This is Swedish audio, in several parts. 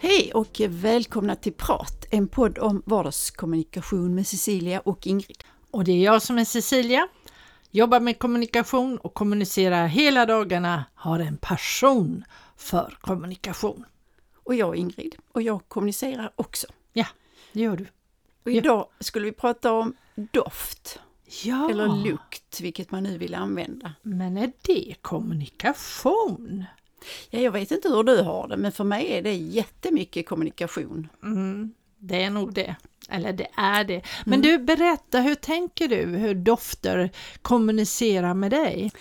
Hej och välkomna till Prat, en podd om vardagskommunikation med Cecilia och Ingrid. Och det är jag som är Cecilia, jobbar med kommunikation och kommunicerar hela dagarna, har en passion för kommunikation. Och jag är Ingrid och jag kommunicerar också. Ja, det gör du. Och idag skulle vi prata om doft, Ja, eller lukt, vilket man nu vill använda. men är det kommunikation? Ja, jag vet inte hur du har det, men för mig är det jättemycket kommunikation. Mm, det är nog det. Eller det är det. Men du, berätta, hur tänker du hur dofter kommunicerar med dig?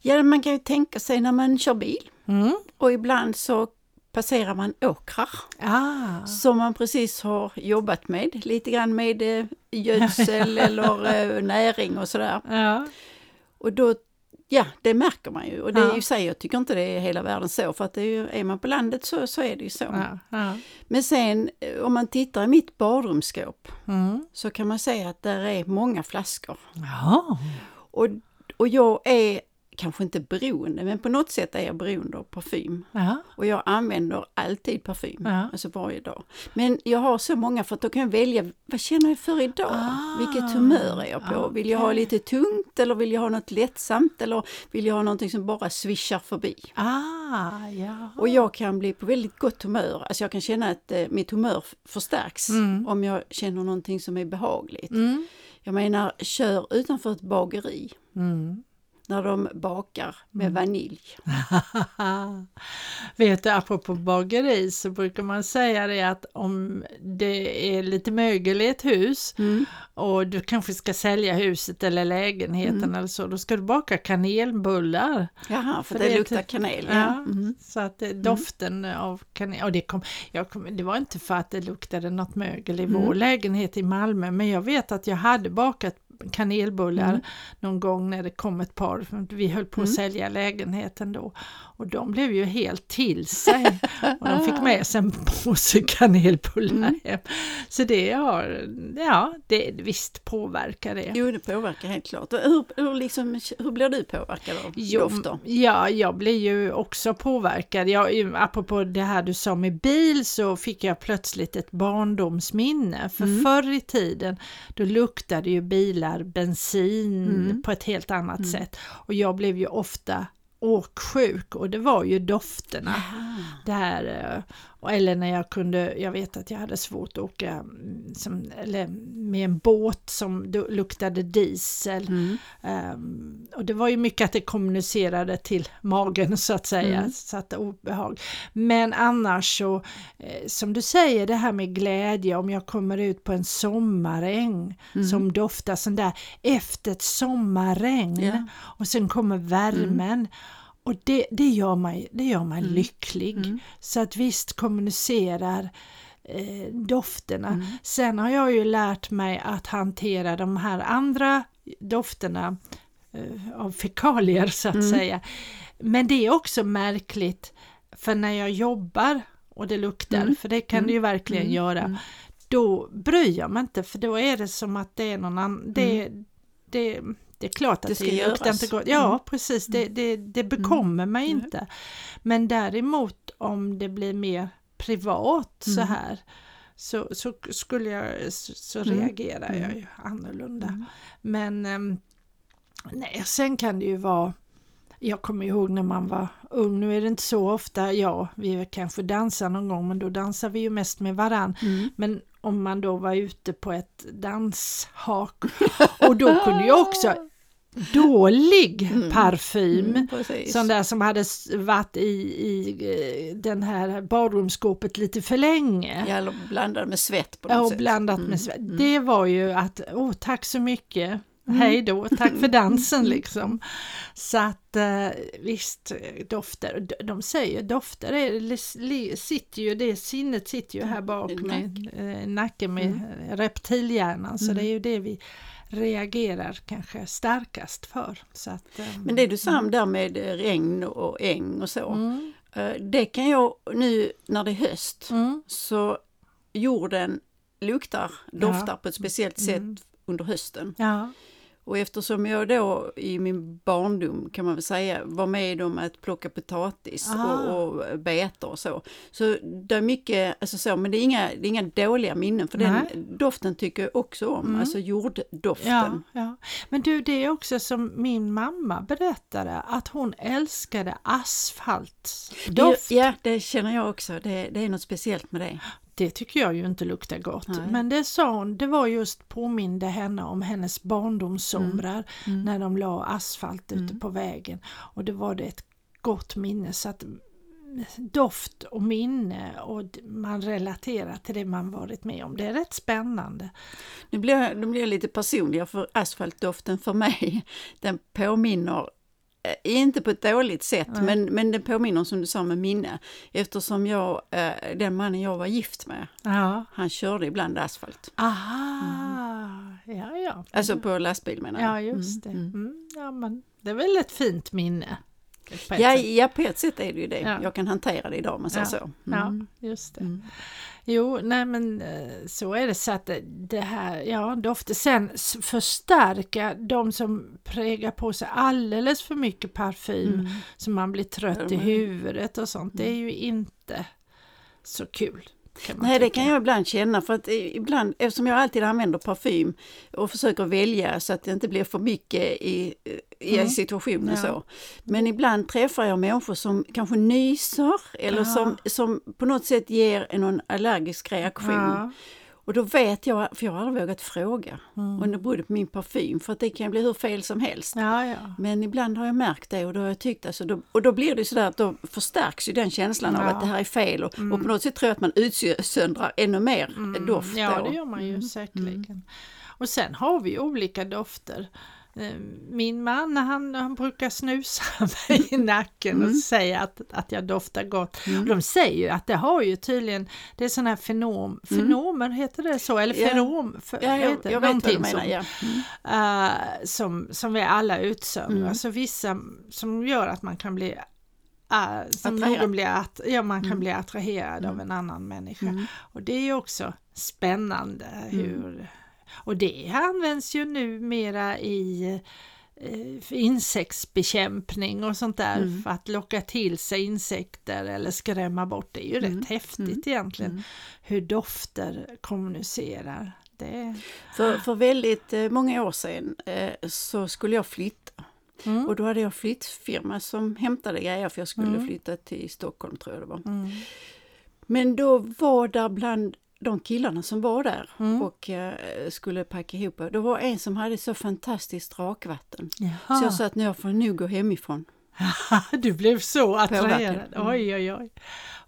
Ja, man kan ju tänka sig när man kör bil Mm. och ibland så passerar man åkrar Ah, som man precis har jobbat med, lite grann med eh, gödsel eller eh, näring och sådär. ja. Och då, ja, det märker man ju. Och det är ju sig, jag tycker inte det är hela världen så, för att är, ju, är man på landet så, så är det ju så. ja, ja. Men sen eh, om man tittar i mitt badrumsskåp Mm. så kan man se att där är många flaskor. Ja. Och, och jag är kanske inte beroende, men på något sätt är jag beroende av parfym. Ja. Och jag använder alltid parfym, Ja. alltså varje dag. Men jag har så många för att då kan jag välja, vad känner jag för idag? Ah, Vilket humör är jag på? Vill jag ha lite tungt eller vill jag ha något lättsamt eller vill jag ha någonting som bara swishar förbi? Ah, ja. Och jag kan bli på väldigt gott humör, alltså jag kan känna att eh, mitt humör förstärks Mm. om jag känner någonting som är behagligt. Mm. Jag menar, kör utanför ett bageri Mm. När de bakar med vanilj. Vet du, apropå bageri så brukar man säga det att om det är lite mögel i ett hus Mm. och du kanske ska sälja huset eller lägenheten Mm. eller så, då ska du baka kanelbullar. Jaha, för För det det- luktar kanel. Ja. Mm. Så att det, doften av kanel, och det, kom, jag kom, det var inte för att det luktade något mögel i Mm. vår lägenhet i Malmö, men jag vet att jag hade bakat kanelbullar Mm. någon gång när det kom ett par, vi höll på att Mm. sälja lägenheten då, och de blev ju helt till sig och de fick med sig en påse kanelbullar Mm. hem. Så det har, ja, det, visst påverkar det. Jo, det påverkar helt klart. Och Hur, hur, liksom, hur blir du påverkad av Jo, dofter? Ja, jag blir ju också påverkad. Jag, apropå det här du sa med bil så fick jag plötsligt ett barndomsminne. För Mm. förr i tiden då luktade ju bilar bensin Mm. på ett helt annat Mm. sätt. Och jag blev ju ofta åksjuk och det var ju dofterna. Där, eh, och- eller när jag kunde, jag vet att jag hade svårt att åka mm, som, eller med en båt som luktade diesel. Mm. Ehm, och det var ju mycket att det kommunicerade till magen så att säga, Mm. så att obehag. Men annars så, eh, som du säger, det här med glädje, om jag kommer ut på en sommaräng Mm. som doftar sån där efter ett sommarregn Ja. och sen kommer värmen. Och det, det gör mig, det gör mig Mm. lycklig. Mm. Så att visst kommunicerar eh, dofterna. Mm. Sen har jag ju lärt mig att hantera de här andra dofterna eh, av fekalier så att Mm. säga. Men det är också märkligt för när jag jobbar och det luktar, Mm. för det kan det ju verkligen Mm. göra, Mm. då bryr jag mig inte för då är det som att det är någon annan, det, det, det är klart att Mm. Det det, ska luktar göras. inte. Ja Mm. precis, det, det, det bekommer mig Mm. inte. Men däremot om det blir mer privat så Mm. här så, så skulle jag, så, så Mm. reagerar jag Mm. ju annorlunda. Mm. Men ehm, nej, sen kan det ju vara jag kommer ihåg när man var ung, nu är det inte så ofta, ja, vi kanske dansar någon gång, men då dansar vi ju mest med varann. Mm. Men om man då var ute på ett danshak och då kunde ju också dålig Mm. parfym, Mm, sån där som hade varit i, i eh, den här badrumsskåpet lite för länge. Ja, blandad med svett på något Ja, och sätt. blandat Mm, med svett. mm. Det var ju att, åh tack så mycket. Hej då, tack för dansen liksom. Så att eh, visst, dofter, de säger dofter är, sitter ju, det sinnet sitter ju här bak med eh, nacken med Mm. reptilhjärnan så Mm. det är ju det vi reagerar kanske starkast för. Så att, eh, Men det du sa om där med regn och äng och så. mm, Det kan jag nu när det är höst mm, så jorden luktar, doftar på ett speciellt sätt Mm. under hösten. ja, Och eftersom jag då i min barndom kan man väl säga var med om att plocka potatis Ah. och, och betor och så. Så det är mycket, alltså så, men det är inga, det är inga dåliga minnen för den Nej. doften tycker jag också om, Mm. alltså jorddoften. ja, ja. Men du, det är också som min mamma berättade att hon älskade asfaltdoft. Det, ja, det känner jag också. Det, det är något speciellt med det. Det tycker jag ju inte luktar gott. Nej. Men det sa hon, det var just påminde henne om hennes barndomssomrar Mm. när de la asfalt ute Mm. på vägen. Och det var det ett gott minne. Så att mm, doft och minne och man relaterar till det man varit med om. Det är rätt spännande. Nu blir, jag, nu blir jag lite personlig för asfaltdoften för mig, den påminner inte på ett dåligt sätt, Nej. men, men den påminner som du sa med minne. Eftersom jag, eh, den mannen jag var gift med, Ja. han körde ibland asfalt. Aha, ja ja. Alltså på lastbil menar jag. Ja just det. Mm, mm. Mm, ja, men det är väl ett fint minne. På Ja, sätt. ja, på ett sätt är det ju det. Ja. Jag kan hantera det idag man säger Ja. så. Ja, Mm. just det. Mm. Jo, nej men eh, så är det så att det- det här, ja dofter sen förstärka de som prägar på sig alldeles för mycket parfym Mm. så man blir trött i Mm. huvudet och sånt. Det är ju inte så kul. Nej, det tycka. kan jag ibland känna för att ibland, eftersom jag alltid använder parfym och försöker välja så att det inte blir för mycket i, i Mm. situationen Ja. så. Men ibland träffar jag människor som kanske nyser eller Ja. som, som på något sätt ger en någon allergisk reaktion. Ja. Och då vet jag, för jag har aldrig vågat fråga Mm. om det berodde på min parfym för att det kan bli hur fel som helst. Ja, ja. Men ibland har jag märkt det och då har jag tyckt alltså, då, och då blir det sådär att då förstärks ju den känslan av Ja. att det här är fel och, Mm. och på något sätt tror jag att man utsöndrar ännu mer Mm, doft. Ja, då. det gör man ju Mm. säkerligen. Och sen har vi olika dofter. Eh, Min man han, han brukar snusa mig i nacken och Mm. säga att, att jag doftar gott. Mm. De säger ju att det har ju tydligen, det är sådana här fenom, fenomer, heter det så? Eller Ja. för, Ja, vad jag, heter jag vet vad du menar. som- Ja. Mm. eh, som, som vi alla utsöndrar. Mm. Så vissa som gör att man kan bli uh, som någon blir att, ja, man kan Mm. bli attraherad av Mm. en annan människa. Mm. Och det är ju också spännande hur och det används ju numera i eh, insektsbekämpning och sånt där Mm. för att locka till sig insekter eller skrämma bort. Det är ju Mm. rätt häftigt Mm. egentligen Mm. hur dofter kommunicerar. Det, För, för väldigt eh, många år sedan eh, så skulle jag flytta mm. och då hade jag flyttfirma som hämtade grejer för jag skulle Mm. flytta till Stockholm tror jag det var. Men då var där bland de killarna som var där Mm. och eh, skulle packa ihop, då var en som hade så fantastiskt rakvatten. Så Jaha. jag sa att nu jag får nog gå hemifrån. du blev så attraherad. Mm. Oj, oj, oj.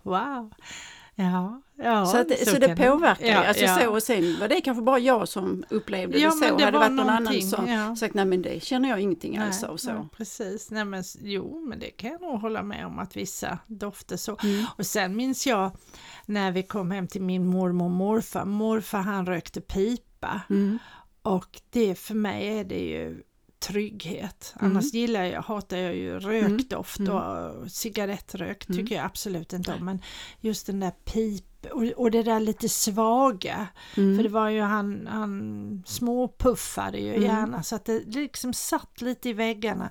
Wow. Ja, ja så att, det- så, det påverkar. Ja, alltså ja. så, och sen var det kanske bara jag som upplevde Ja, det så. det hade var varit någon annan som ja. sagt nej men det känner jag ingenting alls av. Så. nej, precis, nej, men, jo men det kan jag nog hålla med om att vissa dofter så. Mm. Och sen minns jag när vi kom hem till min mormor och morfar, morfar han rökte pipa Mm. och det för mig är det ju trygghet. Mm. Annars gillar jag, hatar jag ju rökdoft Mm. och cigarettrök Mm. tycker jag absolut inte om men just den där pip och, och det där lite svaga Mm. för det var ju han, han småpuffade ju Mm. gärna så att det liksom satt lite i väggarna.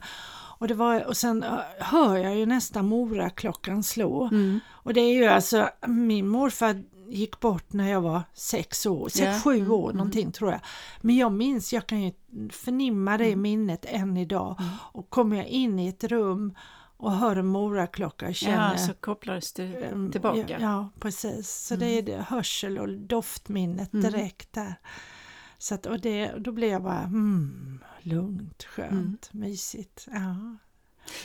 Och, det var, och sen hör jag ju nästan Moraklockan slå. Mm. Och det är ju alltså, min morfar gick bort när jag var sex år, sex, Ja. sju Mm, år mm. någonting tror jag. Men jag minns, jag kan ju förnimma det Mm. minnet än idag. Mm. Och kommer jag in i ett rum och hör en moraklocka känner Ja, så kopplades det Ehm, tillbaka. Ja, ja precis. Så det är det hörsel och doftminnet Mm. direkt där. Så att, och det, då blev jag bara mm, lugnt, skönt, mysigt. Ja.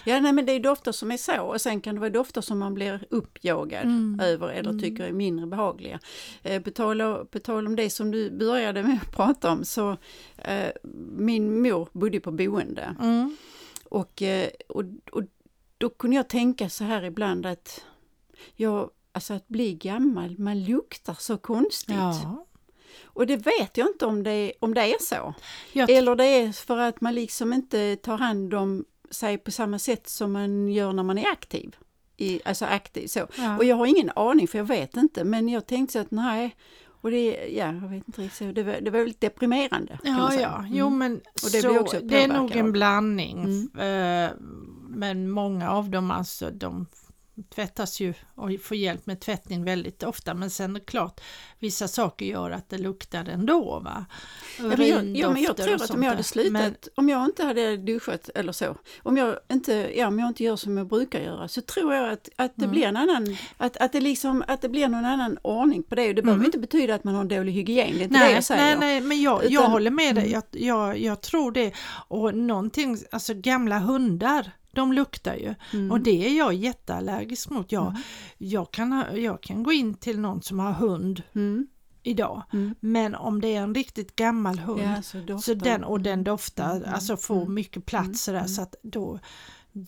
Ja, nej, men det är dofter som är så och sen kan det vara dofter som man blir uppjagad Mm. över eller Mm. tycker är mindre behagliga. Eh, på, tal, på tal om det som du började med att prata om så eh, min mor bodde på boende Mm. och, eh, och, och då kunde jag tänka så här ibland att jag, alltså att bli gammal, man luktar så konstigt. Ja. Och det vet jag inte om det, om det är så. Eller det är för att man liksom inte tar hand om sig på samma sätt som man gör när man är aktiv. I, alltså aktiv så. ja. Och jag har ingen aning för jag vet inte men jag tänkte så att nej, och det, ja, jag vet inte riktigt, det var, det var väldigt deprimerande. Ja, ja, Mm. jo men Och det så, också det är nog en blandning. Mm. Eh, Men många av dem alltså, de tvättas ju och får hjälp med tvättning väldigt ofta. Men sen är det klart, vissa saker gör att det luktar ändå. Va? Ja, men jag, ja, men jag tror att om jag hade slutat, Men, om jag inte hade duschat eller så, om jag inte, ja, om jag inte gör som jag brukar göra så tror jag att, att det Mm. blir en annan, att, att, det liksom, att det blir någon annan ordning på det. Och det behöver Mm. inte betyda att man har en dålig hygien, det är inte det nej, jag säger. nej, nej, men jag, jag Utan- håller med dig. Mm. Jag, jag, jag tror det. Och någonting, alltså gamla hundar, de luktar ju. Mm. Och det är jag jätteallergisk mot. Jag, Mm. jag, kan, ha- jag kan gå in till någon som har hund Mm. idag. Mm. Men om det är en riktigt gammal hund Ja, så, så den, och den doftar, Mm, alltså får mm, mycket plats sådär så att då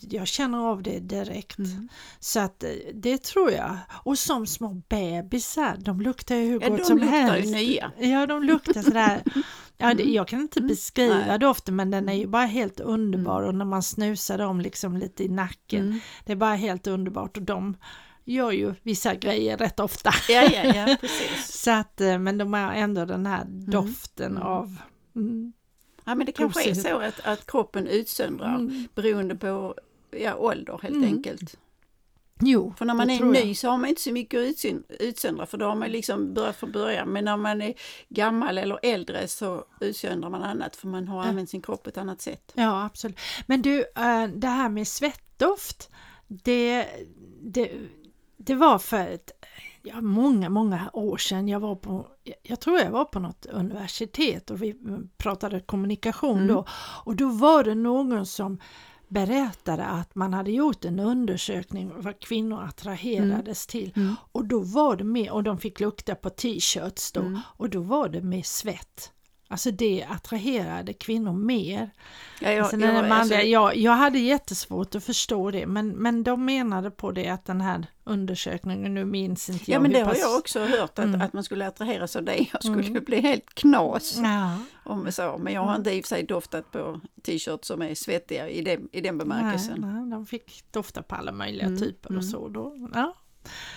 jag känner av det direkt. Mm. Så att eh, det tror jag. Och som små bebisar, de luktar ju hur Ja, gott de som luktar helst. ju nya. Ja, de luktar sådär. Ja, det, jag kan inte Mm. beskriva Nej. doften men den är ju bara helt underbar och när man snusar dem liksom lite i nacken. Mm. Det är bara helt underbart och de gör ju vissa grejer rätt ofta. Ja, ja, ja, precis. Så att, eh, men de har ändå den här doften Mm. av mm, Ja, men det kanske är så att, att kroppen utsöndrar mm. beroende på ja, ålder helt Mm. enkelt. Jo, För när man är tror jag. ny så har man inte så mycket att utsöndra för då har man liksom börjat från början. Men när man är gammal eller äldre så utsöndrar man annat för man har använt sin kropp på ett annat sätt. Ja, absolut. Men du, eh, det här med svettdoft, det, det, det var för ett, ja, många, många år sedan. Jag var på, jag tror jag var på något universitet och vi pratade kommunikation Mm. då. Och då var det någon som berättade att man hade gjort en undersökning vad kvinnor attraherades till. Mm. Och då var det med, och de fick lukta på t-shirts då, Mm. och då var det med svett. Alltså det attraherade kvinnor mer. Ja, jag, Alltså, jag, manliga, alltså, jag, jag hade jättesvårt att förstå det men, men de menade på det att den här undersökningen, nu minns inte ja jag men hur det har pass- jag också hört att, Mm. att man skulle attraheras av det. Jag skulle Mm. bli helt knas Ja, om så. Men jag har inte i och för sig doftat på t-shirts som är svettiga i den, i den nej, bemärkelsen. nej, de fick dofta på alla möjliga Mm, typer mm. och så. Då. Ja.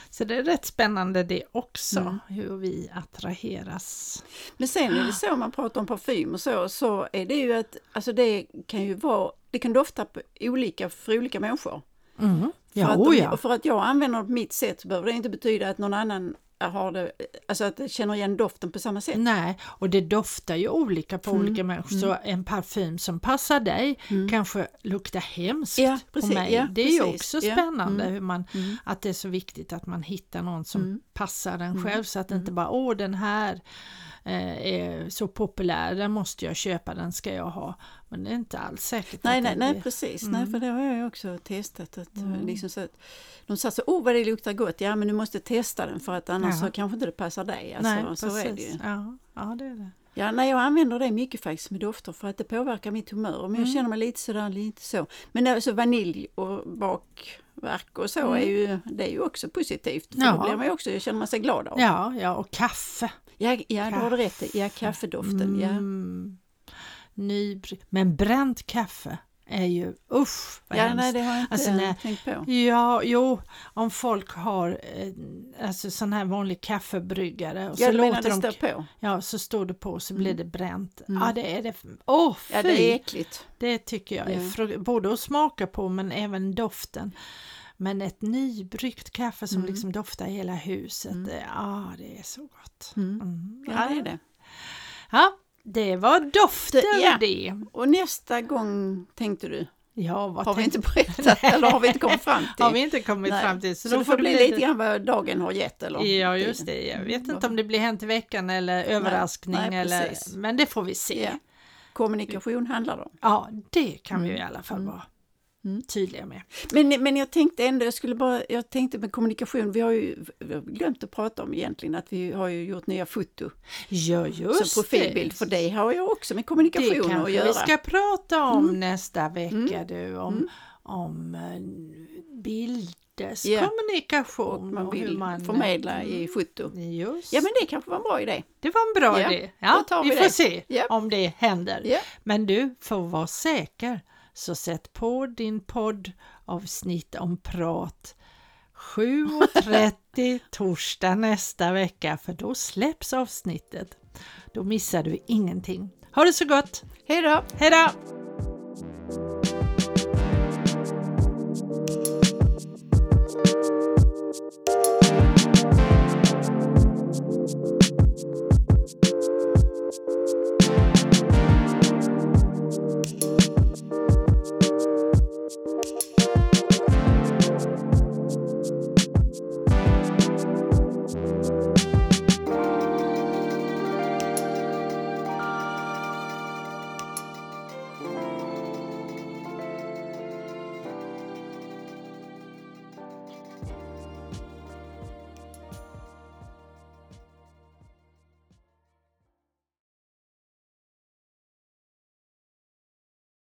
Så det är rätt spännande det också, Mm. hur vi attraheras. Men sen är det så, om man pratar om parfym och så, så är det ju att alltså det kan ju vara, det kan dofta på olika för olika människor. Mm. För, Ja, att oh de, ja. för att jag använder det på mitt sätt så behöver det inte betyda att någon annan har det, alltså att känner igen doften på samma sätt. Nej, och det doftar ju olika på Mm, olika människor. Så en parfym som passar dig Mm. kanske luktar hemskt Ja, på precis, mig. ja, det är ju också ja, spännande mm. hur man, Mm. att det är så viktigt att man hittar någon som Mm. passar en Mm. själv så att det inte Mm. bara åh den här är så populär, den måste jag köpa, den ska jag ha. Men det är inte alls säkert. Nej, nej, nej precis. Mm. Nej, för det har jag också testat. Att, eh, Mm. liksom så att, de sa så, åh vad det luktar gott, ja men du måste testa den för att annars Ja. så kanske inte det passar dig. Alltså, nej, så är det ju. Ja, ja, det är det. Ja, nej, jag använder det mycket faktiskt med dofter för att det påverkar mitt humör. Jag Mm. känner mig lite sådär, lite så. Men alltså vanilj och bakverk och så Mm. är ju, det är ju också positivt. För Ja. då blir man ju också, jag känner man sig glad av. Ja, ja, och kaffe. ja, ja det har du rätt. Ja, kaffedoften. Ja. Mm. Nybry- Men bränt kaffe är ju usch vad ja, hemskt. nej det har jag inte Alltså, när- tänkt på. Ja, jo, om folk har eh, alltså sån här vanlig kaffebryggare och Ja, så låter de, står på? ja, så står det på så blir Mm. det bränt. Mm. Ja, det är det. Åh, fy! Ja, det är äckligt. Det tycker jag är Ja. både att smaka på men även doften. Men ett nybryggt kaffe som Mm. liksom doftar i hela huset, Mm. ja, det är så gott. Mm. Mm. Ja, det är det. Ja, det var doften Ja. det. Och nästa gång tänkte du, Ja, vad har vi inte berättat eller har vi inte kommit fram till? har vi inte kommit Nej. fram till. Så, det får bli lite grann vad dagen har gett eller? Ja, just det. Jag vet inte om det blir Hänt i veckan eller överraskning nej, eller, precis. men det får vi se. Ja. Kommunikation handlar det om. Ja, det kan vi Mm. i alla fall Mm. vara mm. Tydliga med. Men, men jag tänkte ändå, jag skulle bara, jag tänkte med kommunikation, vi har ju vi har glömt att prata om egentligen att vi har ju gjort nya foto. Ja, just som profilbild, det. för det har jag också med kommunikation det att göra. vi ska prata om Mm. nästa vecka Mm. du, om, Mm. om eh, bilders Ja. kommunikation och man och hur man förmedla Mm. i foto. Just Ja men det kanske var en bra idé. det var en bra Ja, idé. Ja, vi, vi får det. se Ja. om det händer. Men du får vara säker så sätt på din poddavsnitt om prat 7.30 torsdag nästa vecka för då släpps avsnittet. Då missar du ingenting. Ha det så gott! Hej då! Hej då!